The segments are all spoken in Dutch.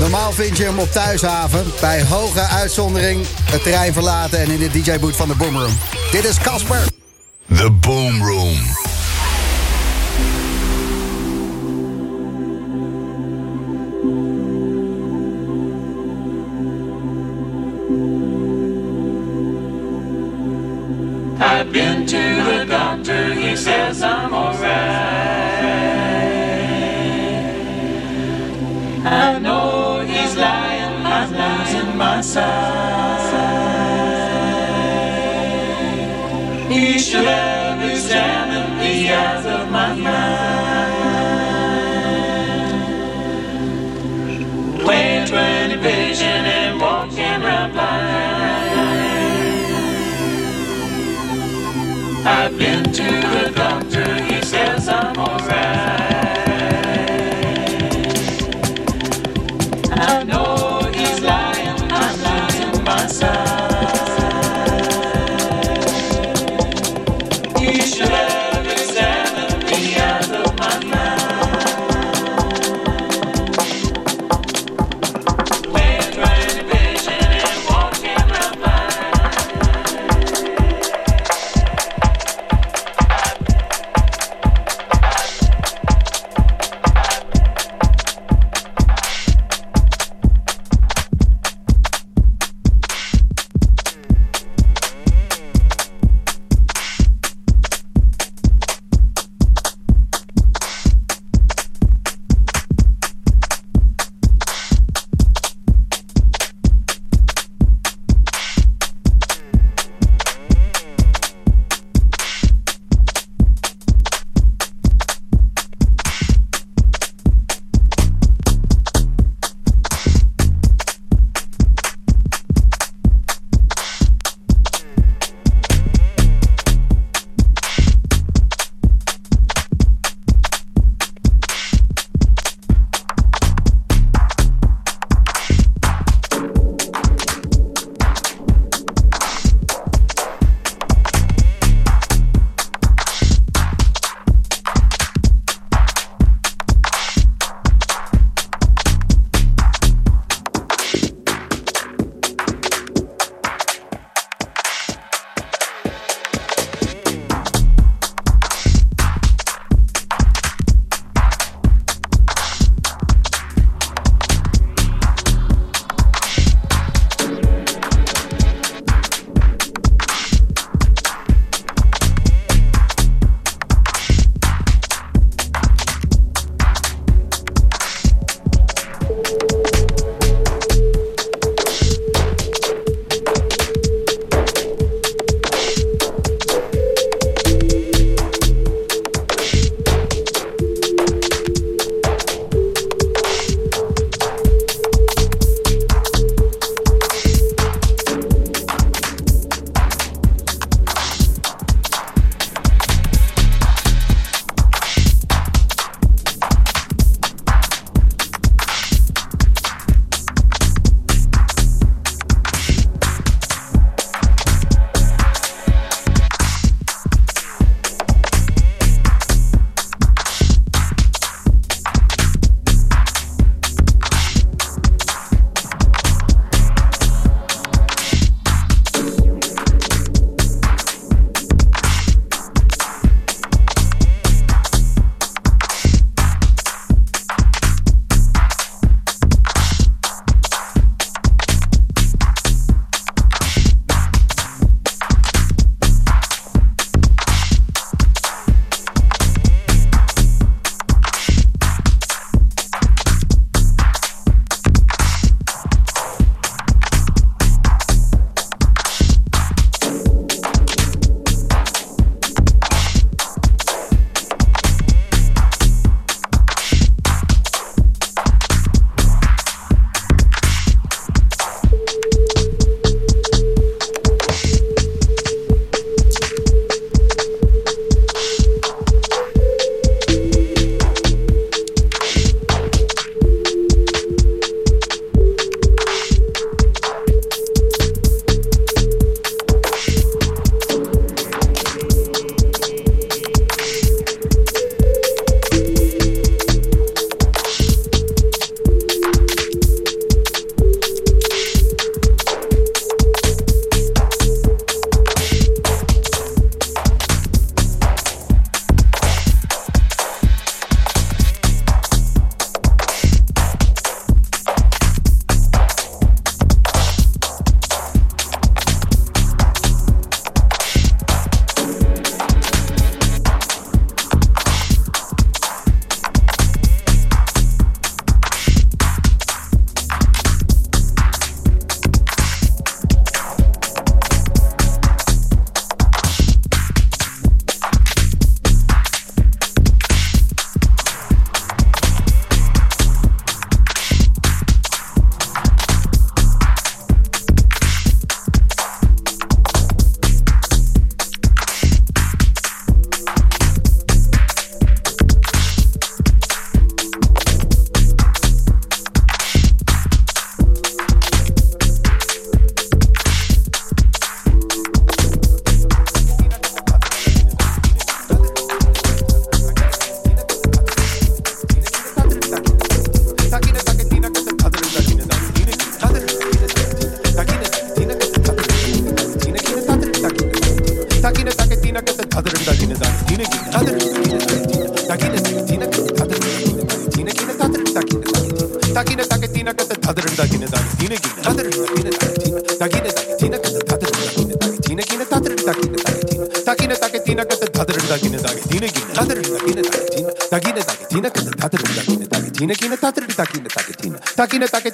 Normaal vind je hem op thuishaven. Bij hoge uitzondering het terrein verlaten en in de DJ-boot van de Boomroom. Dit is Casper. The Boomroom. sun.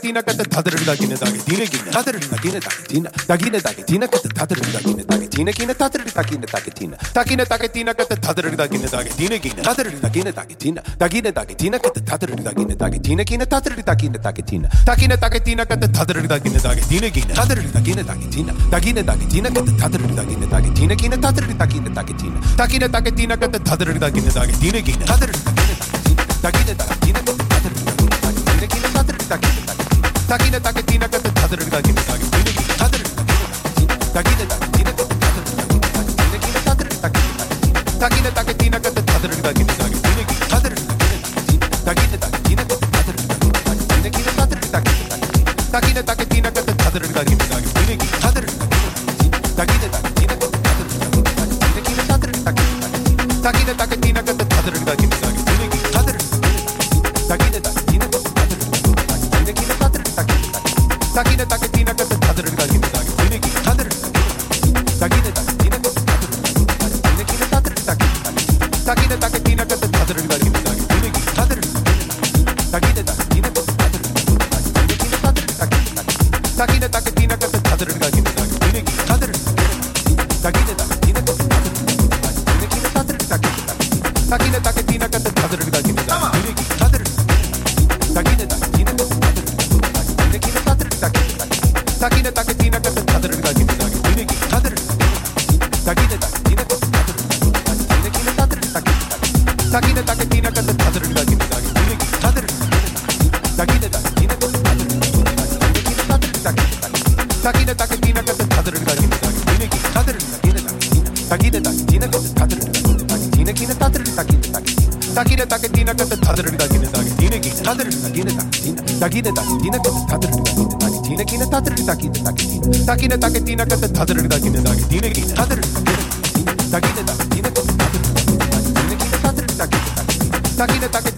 tina kata tadrin da kine da tina kine tadrin da kine da tina da kine da tina kata tadrin da kine da tina kine tadrin da kine da tina ta kine ta tina kata tadrin da kine da tina kine tadrin da kine da tina da kine da tina kata tadrin da kine da tina kine tadrin da kine da tina ta kine ta tina kata tadrin da kine da tina kine tadrin da kine da tina da kine da tina kata tadrin da kine da tina kine tadrin da kine da tina ta kine ta tina kata tadrin da kine da tina kine tadrin da kine da tina da kine da Takina takina kata tadrga takina takina kata tatri takina takina kina tatri takina takina takina takina kata tatri takina takina kina tatri takina takina kata tatri takina takina takina takina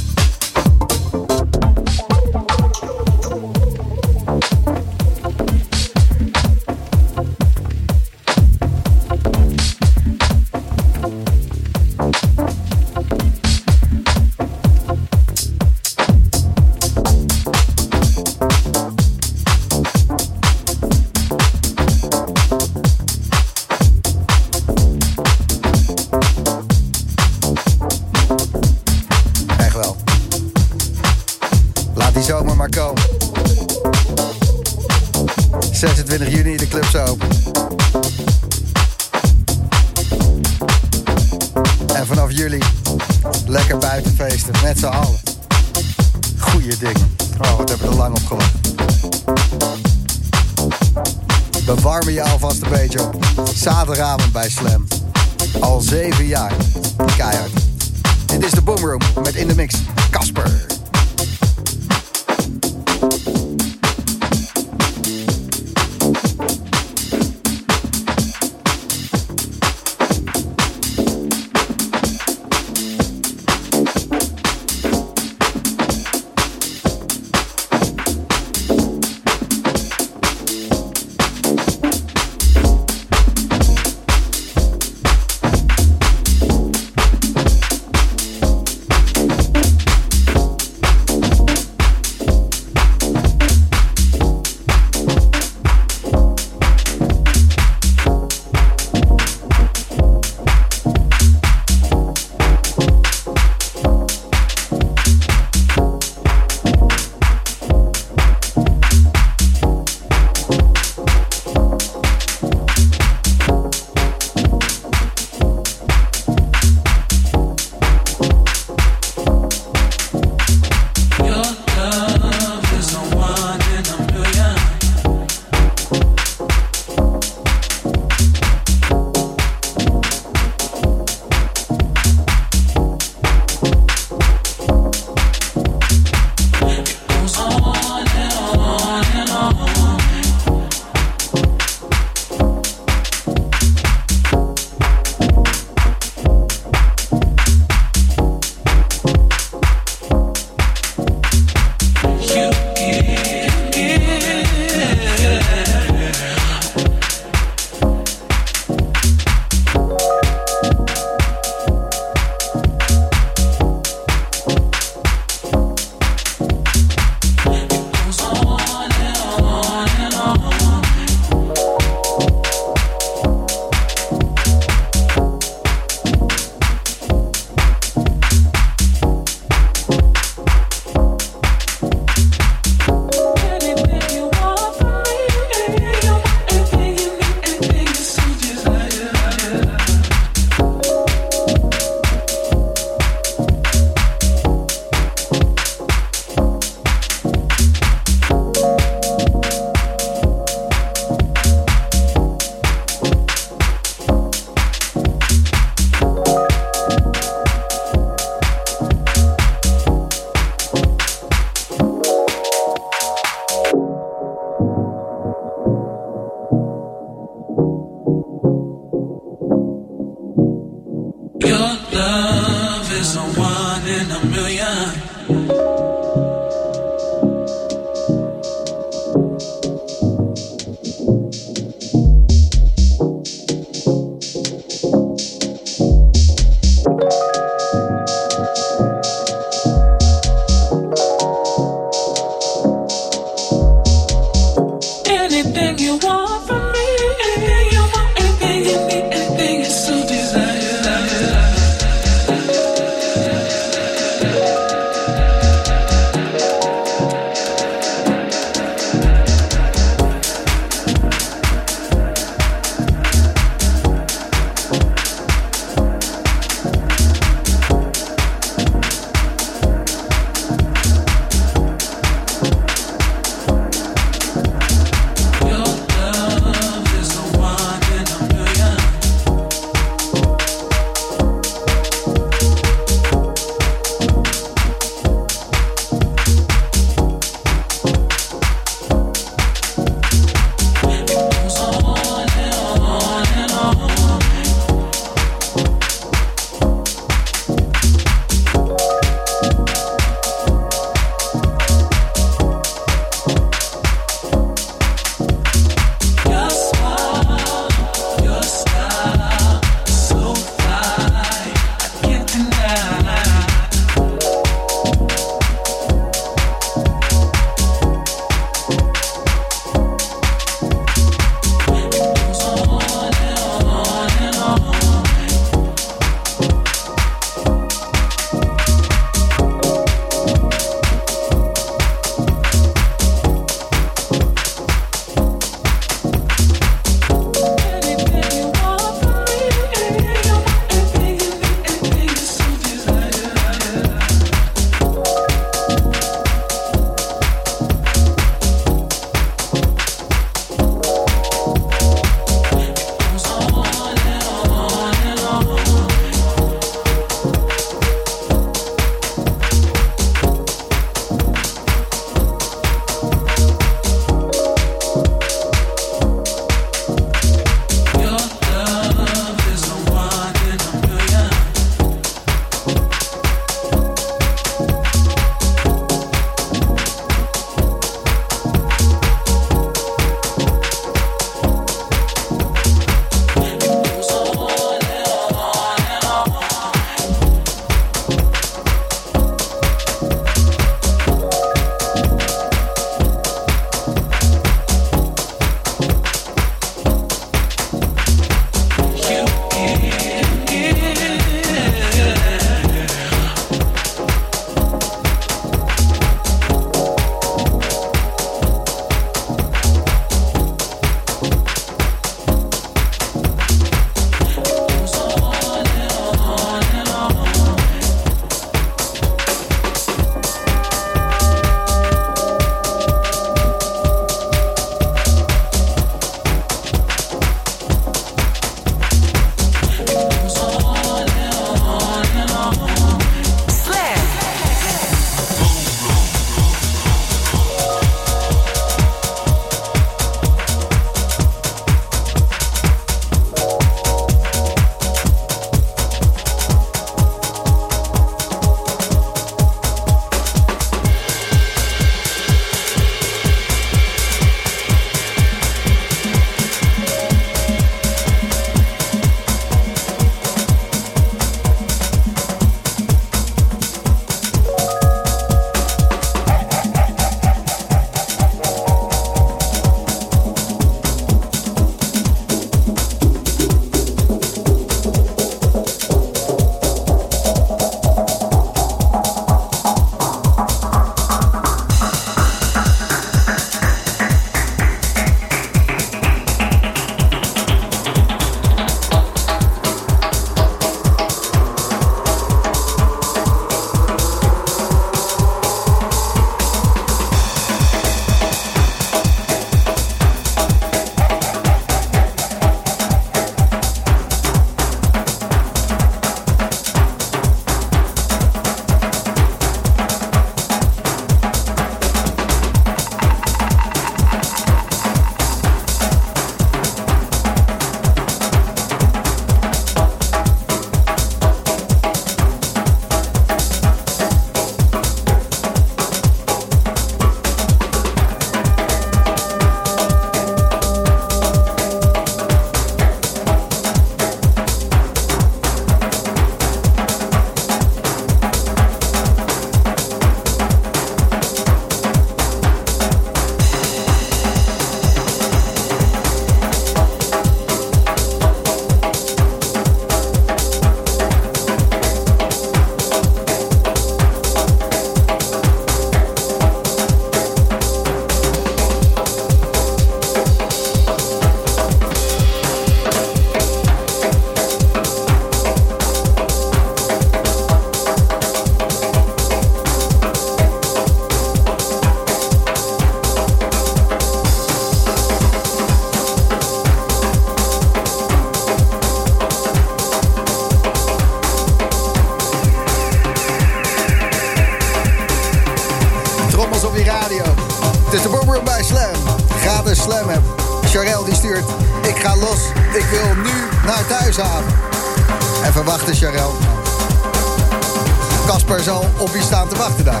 Casper zal op je staan te wachten daar.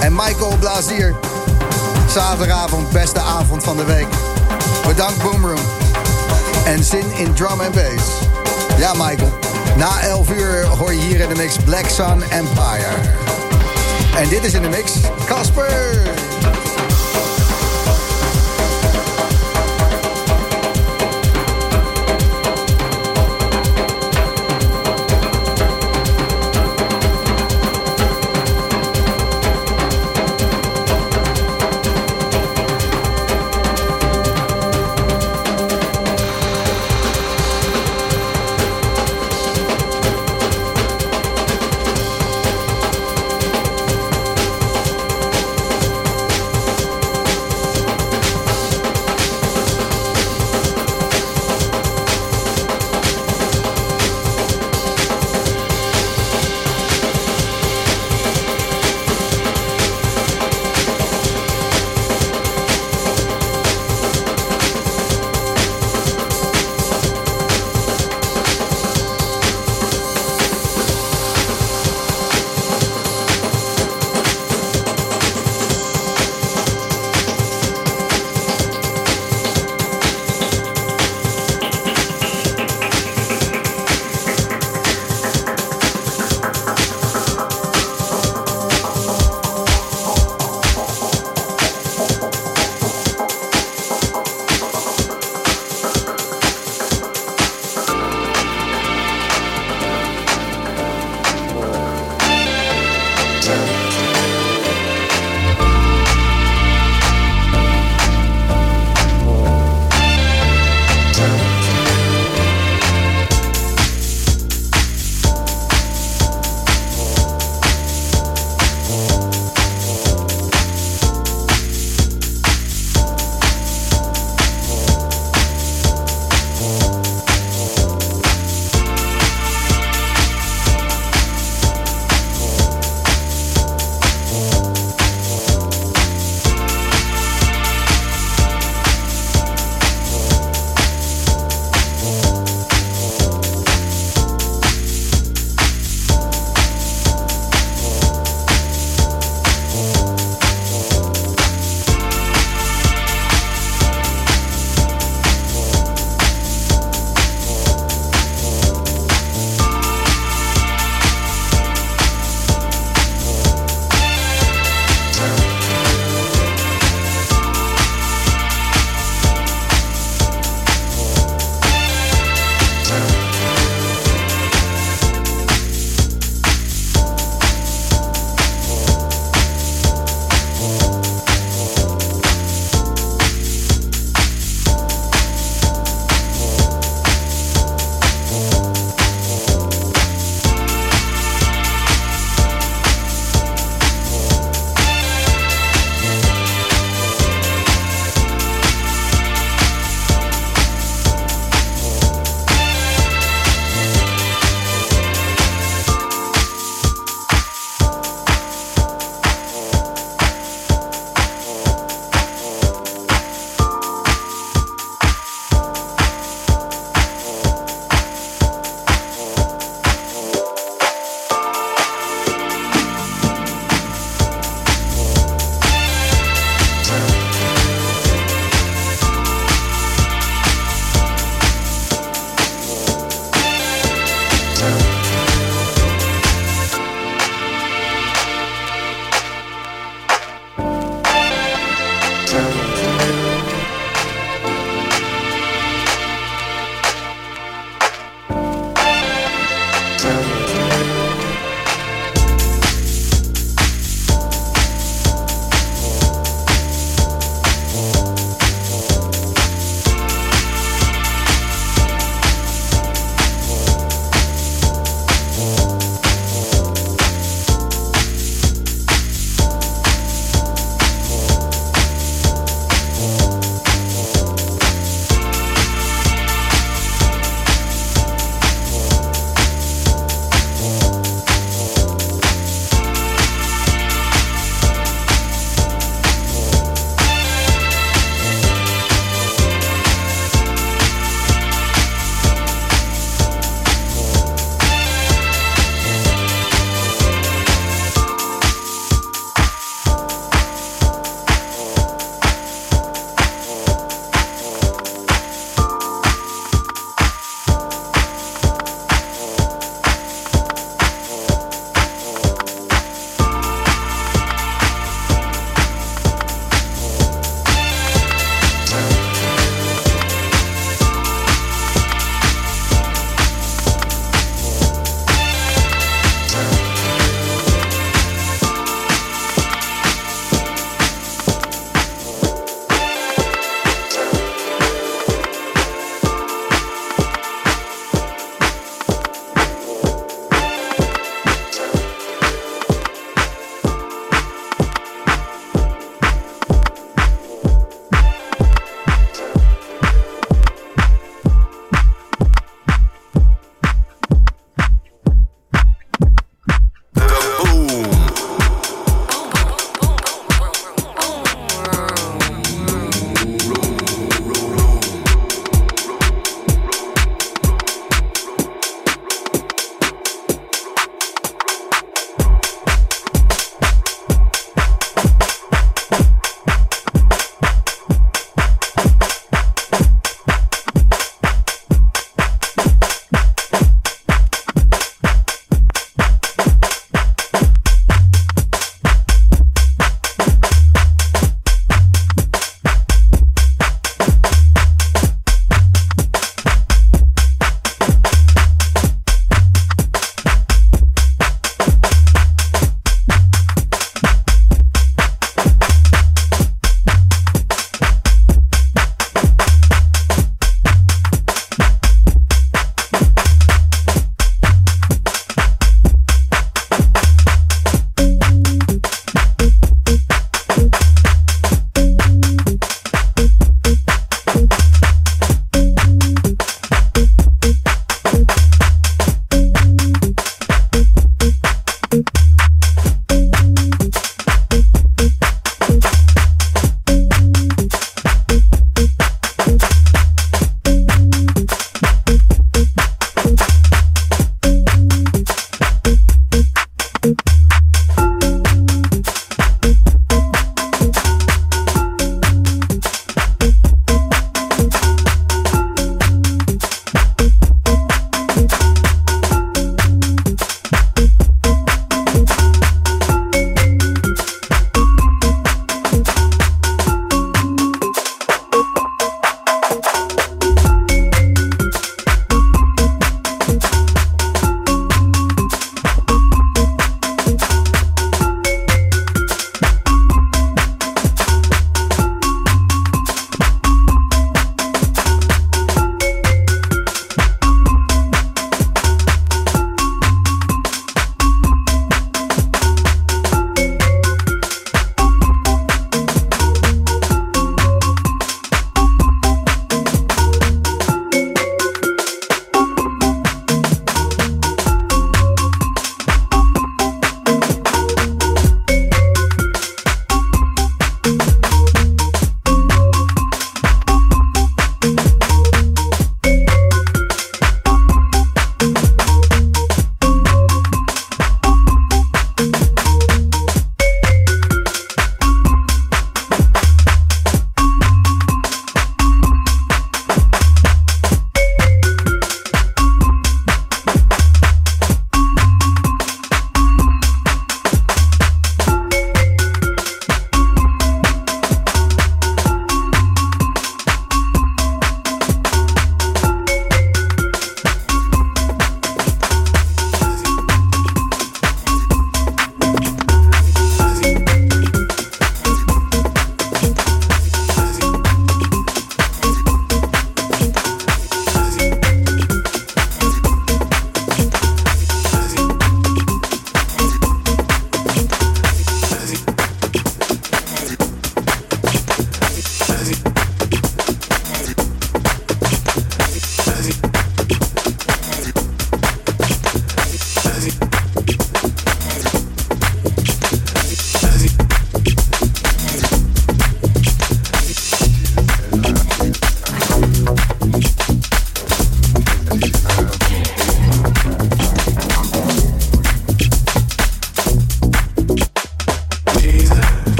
En Michael Blazier. Zaterdagavond, beste avond van de week. Bedankt Boomroom. En zin in drum and bass. Ja, Michael. Na 11 uur hoor je hier in de mix Black Sun Empire. En dit is in de mix Casper.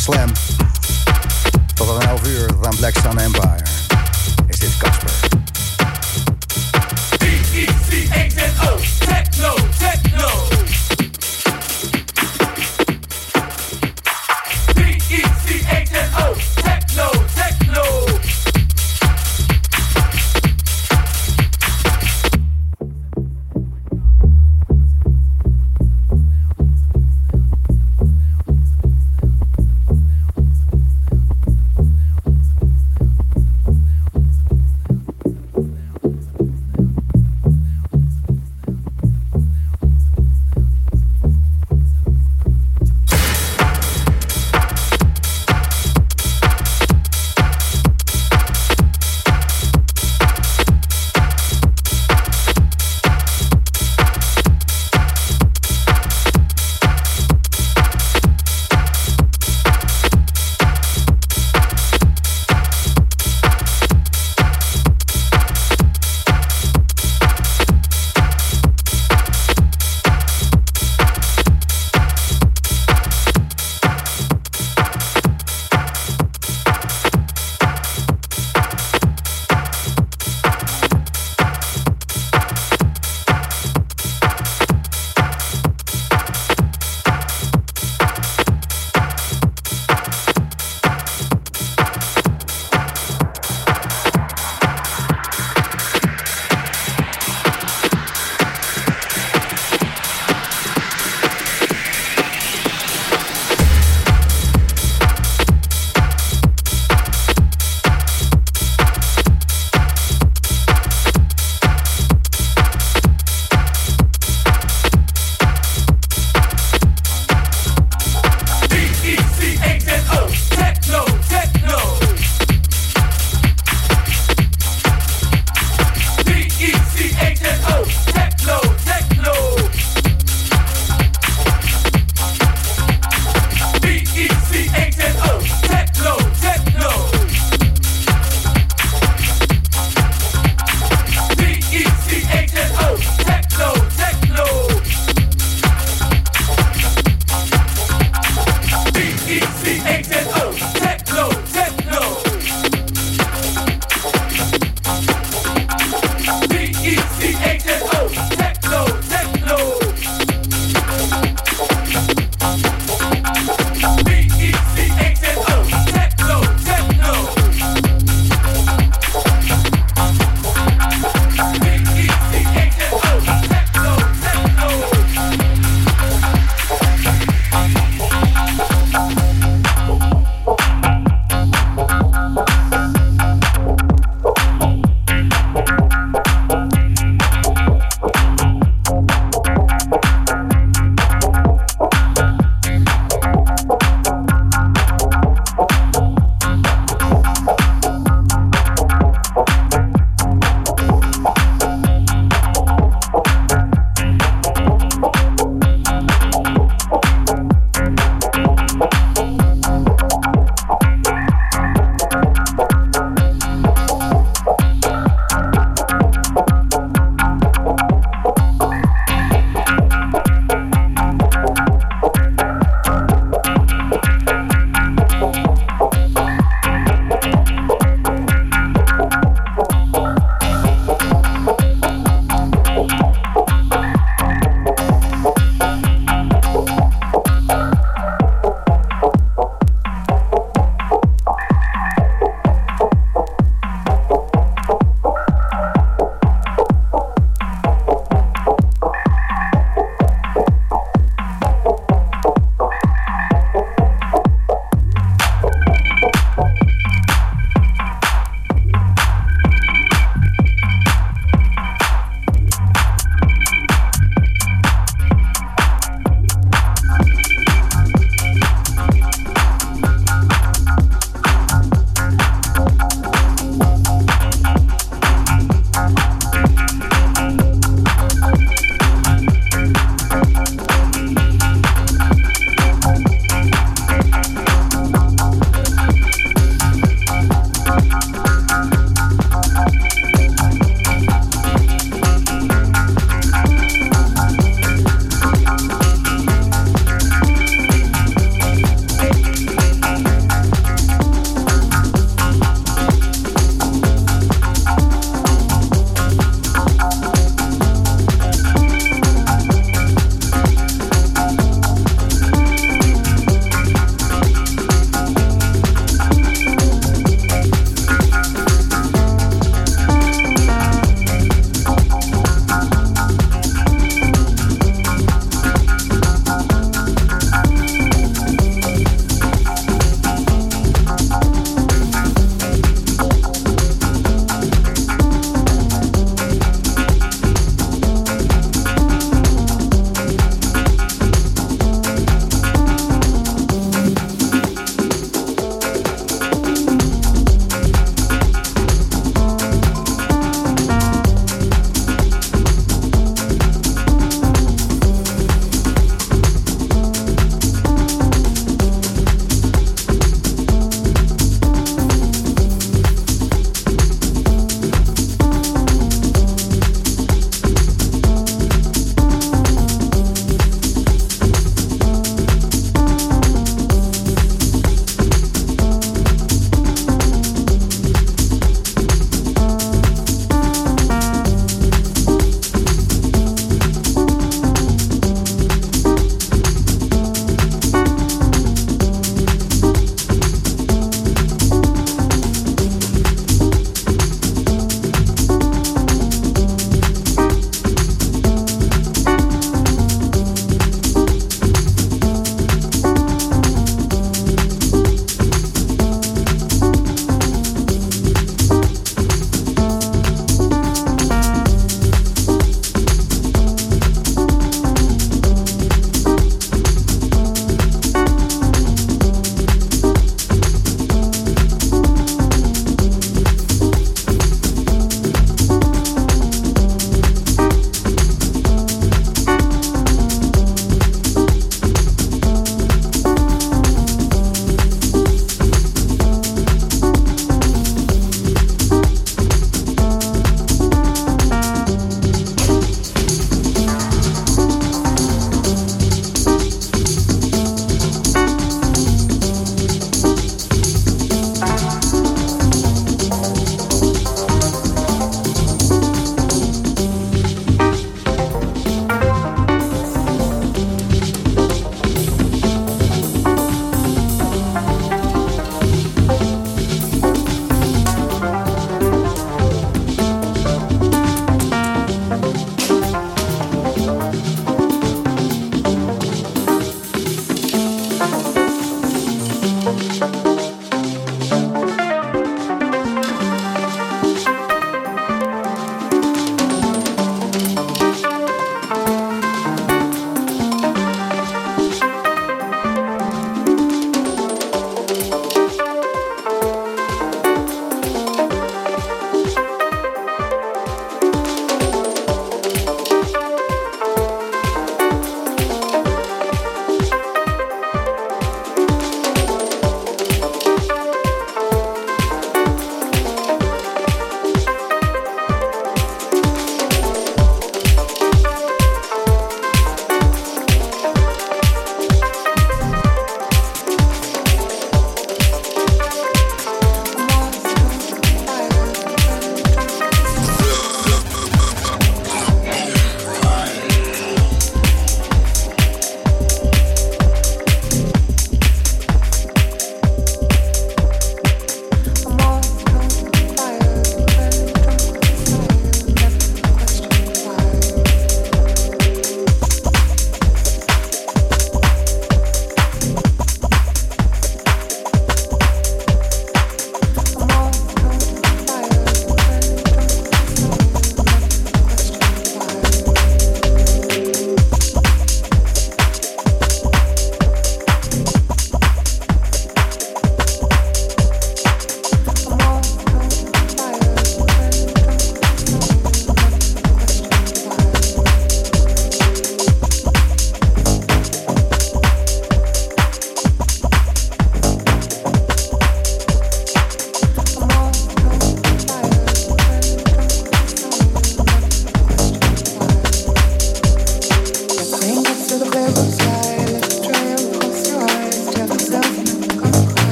Slam. Tot een half uur van Blackstone Empire is dit Casper.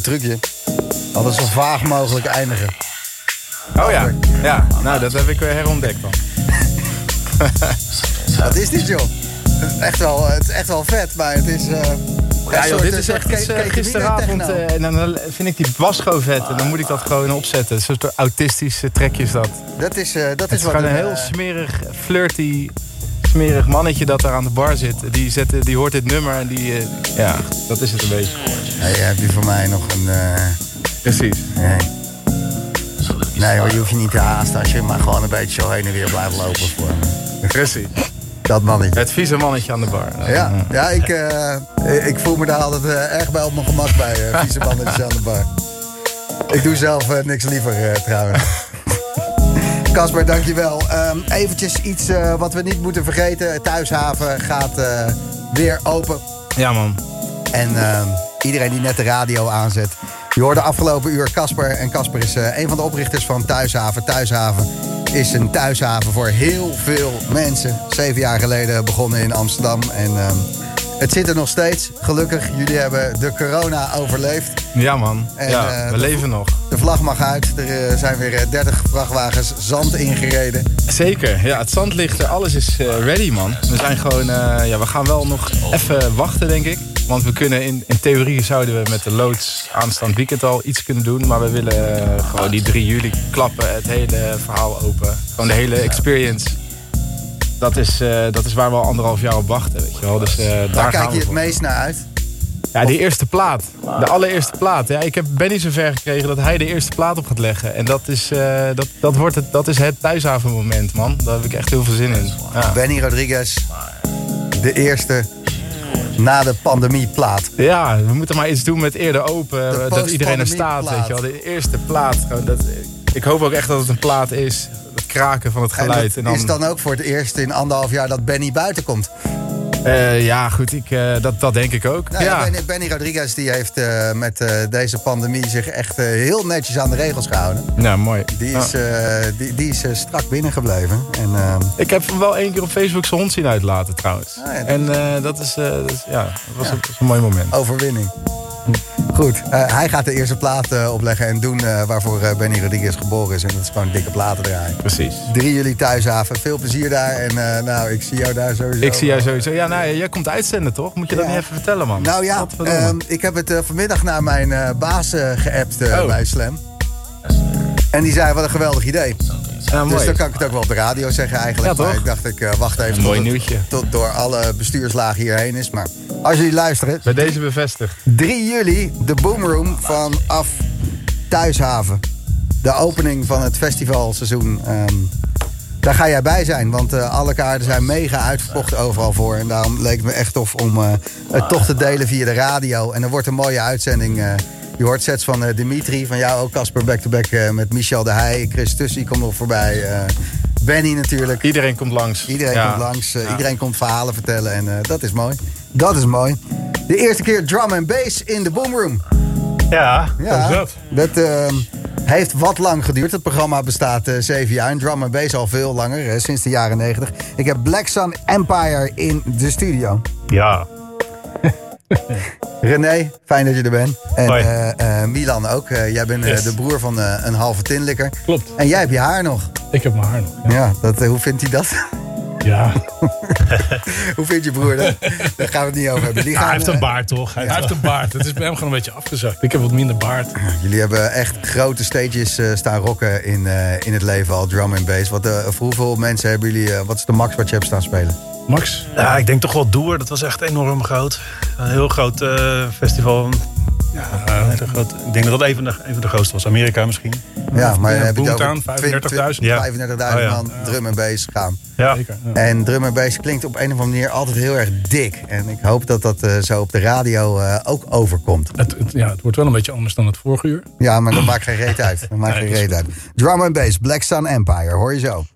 Eh, trucje. Alles zo vaag mogelijk eindigen. Oh ja, ja. Nou, dat heb ik weer herontdekt dan. Wat is dit, joh? Het is echt wel, het is echt wel vet, maar het is... eh, Ja, joh, dit is soort echt iets, eh, gisteravond. eh, en dan vind ik die bas gewoon vet. En dan moet ik dat gewoon opzetten. Een soort autistische trekje is dat. Dat is, eh, dat Het is is wat... gewoon een heel eh, smerig, flirty, smerig mannetje dat daar aan de bar zit. Die, zet, die hoort dit nummer en die... eh, ja, dat is het een beetje. Heb je voor mij nog een... eh, Precies. nee. Nee hoor, je hoeft je niet te haasten als je maar gewoon een beetje zo heen en weer blijft lopen voor me. Precies. Dat mannetje. Het vieze mannetje aan de bar. Ja, ja ik, eh, ik voel me daar altijd eh, erg bij op mijn gemak bij, uh, vieze mannetjes aan de bar. Ik doe zelf niks liever eh, trouwens. Casper, dankjewel. Um, eventjes iets eh, wat we niet moeten vergeten. Thuishaven gaat eh, weer open. Ja, man. En ehm, iedereen die net de radio aanzet, Je hoorde afgelopen uur Casper. En Casper is eh, een van de oprichters van Thuishaven. Thuishaven is een thuishaven voor heel veel mensen. Zeven jaar geleden begonnen in Amsterdam. En ehm, het zit er nog steeds. Gelukkig, jullie hebben de corona overleefd. Ja man, En, ja, eh, we de- leven nog. De vlag mag uit. Er eh, zijn weer eh, 30 vrachtwagens zand ingereden. Zeker, ja, het zand ligt er, alles is ready man. We zijn gewoon, ja, we gaan wel nog even wachten denk ik. Want we kunnen in, in theorie zouden we met de loods aanstaand weekend al iets kunnen doen. Maar we willen eh, gewoon die 3 juli klappen, het hele verhaal open. Gewoon de hele experience. Dat is, eh, dat is waar we al anderhalf jaar op wachten, weet je wel. Dus eh, daar kijk je het voor. meest naar uit. Ja, die eerste plaat. De allereerste plaat. Ja, ik heb Benny zover gekregen dat hij de eerste plaat op gaat leggen. En dat is, dat, dat wordt het, dat is het thuishavenmoment, man. Daar heb ik echt heel veel zin in. Ja, Benny Rodriguez, de eerste na de pandemie plaat. ja we moeten maar iets doen met eerder open. De dat iedereen er staat, weet je wel. De eerste plaat. Gewoon, dat, ik hoop ook echt dat het een plaat is. Het kraken van het En geluid. En is dan, dan ook voor het eerst in anderhalf jaar dat Benny buiten komt. Eh, ja, goed, ik, eh, dat, dat denk ik ook. Nou, ja. ja. Benny, Rodriguez die heeft eh, met deze pandemie zich echt heel netjes aan de regels gehouden. Nou, mooi. Die Ja. is, die, die is strak binnengebleven. En, ehm, Ik heb hem wel één keer op Facebook zijn hond zien uitlaten trouwens. Ah, ja, dat- en dat, is, dat, is, ja, dat was, Een, dat was een mooi moment. overwinning. Goed, eh, hij gaat de eerste plaat eh, opleggen en doen eh, waarvoor Benny Rodriguez geboren is. En dat is gewoon dikke platen draaien. Precies. 3 juli thuishaven, veel plezier daar. En nou, ik zie jou daar sowieso. Ik zie jou sowieso. Ja, nou, jij komt uitzenden toch? Moet je dat niet even vertellen, man? Nou ja, ehm, ik heb het vanmiddag naar mijn baas geappt Oh. bij Slam. En die zei, wat een geweldig idee. ja. Dus dan kan ik het ook wel op de radio zeggen eigenlijk. Ja, toch? Maar ik dacht, ik wacht even tot, het- tot door alle bestuurslagen hierheen is. Maar als jullie luisteren, Bij deze bevestigd. 3 juli, de Boomroom vanaf Thuishaven. De opening van het festivalseizoen. ehm, daar ga jij bij zijn, want eh, alle kaarten zijn mega uitverkocht overal voor. En daarom leek het me echt tof om eh, het toch te delen via de radio. En er wordt een mooie uitzending. eh, je hoort sets van Dimitri, van jou ook, Casper back-to-back met Michel de Heij. Chris Tussie komt nog voorbij. Benny natuurlijk. Iedereen komt langs. Iedereen Ja. komt langs, Ja. iedereen komt verhalen vertellen en dat is mooi. Dat is mooi. De eerste keer drum en bass in de boomroom. Ja, Ja, hoe is dat? dat ehm, heeft wat lang geduurd. Het programma bestaat eh, zeven jaar en drum en bass al veel langer, sinds de jaren negentig. Ik heb Black Sun Empire in de studio. Ja, René, fijn dat je er bent. En eh, eh, Milan ook. Jij bent Yes. de broer van een halve tinlikker. klopt. En jij hebt je haar nog. Ik heb mijn haar nog. Ja. Ja, dat, hoe vindt hij dat? ja. hoe vindt je broer dat? Daar gaan we het niet over hebben. Die hij heeft een eh, baard toch? Hij heeft een baard. Het is bij hem gewoon een beetje afgezakt. Ik heb wat minder baard. Jullie hebben echt grote stages eh, staan rocken in, eh, in het leven al, drum en bass. Wat, eh, voor hoeveel mensen hebben jullie, eh, wat is de max wat je hebt staan spelen? Max? Ja, ik denk toch wel Doer. Dat was echt enorm groot. Een heel groot eh, festival. Ja, grote- ik denk dat dat een van, de, een van de grootste was. Amerika misschien. Ja, maar dan heb je het Boomtown, over 35.000. Ja. 35.000 Oh ja. man drum en bass gaan. Ja. Zeker. Ja. En drum en bass klinkt op een of andere manier altijd heel erg dik. En ik hoop dat dat eh, zo op de radio eh, ook overkomt. Het, het- ja, het wordt wel een beetje anders dan het vorige uur. Ja, maar dat maakt geen reet uit. Dat maakt geen reet uit. Drum en bass, Black Sun Empire, hoor je zo.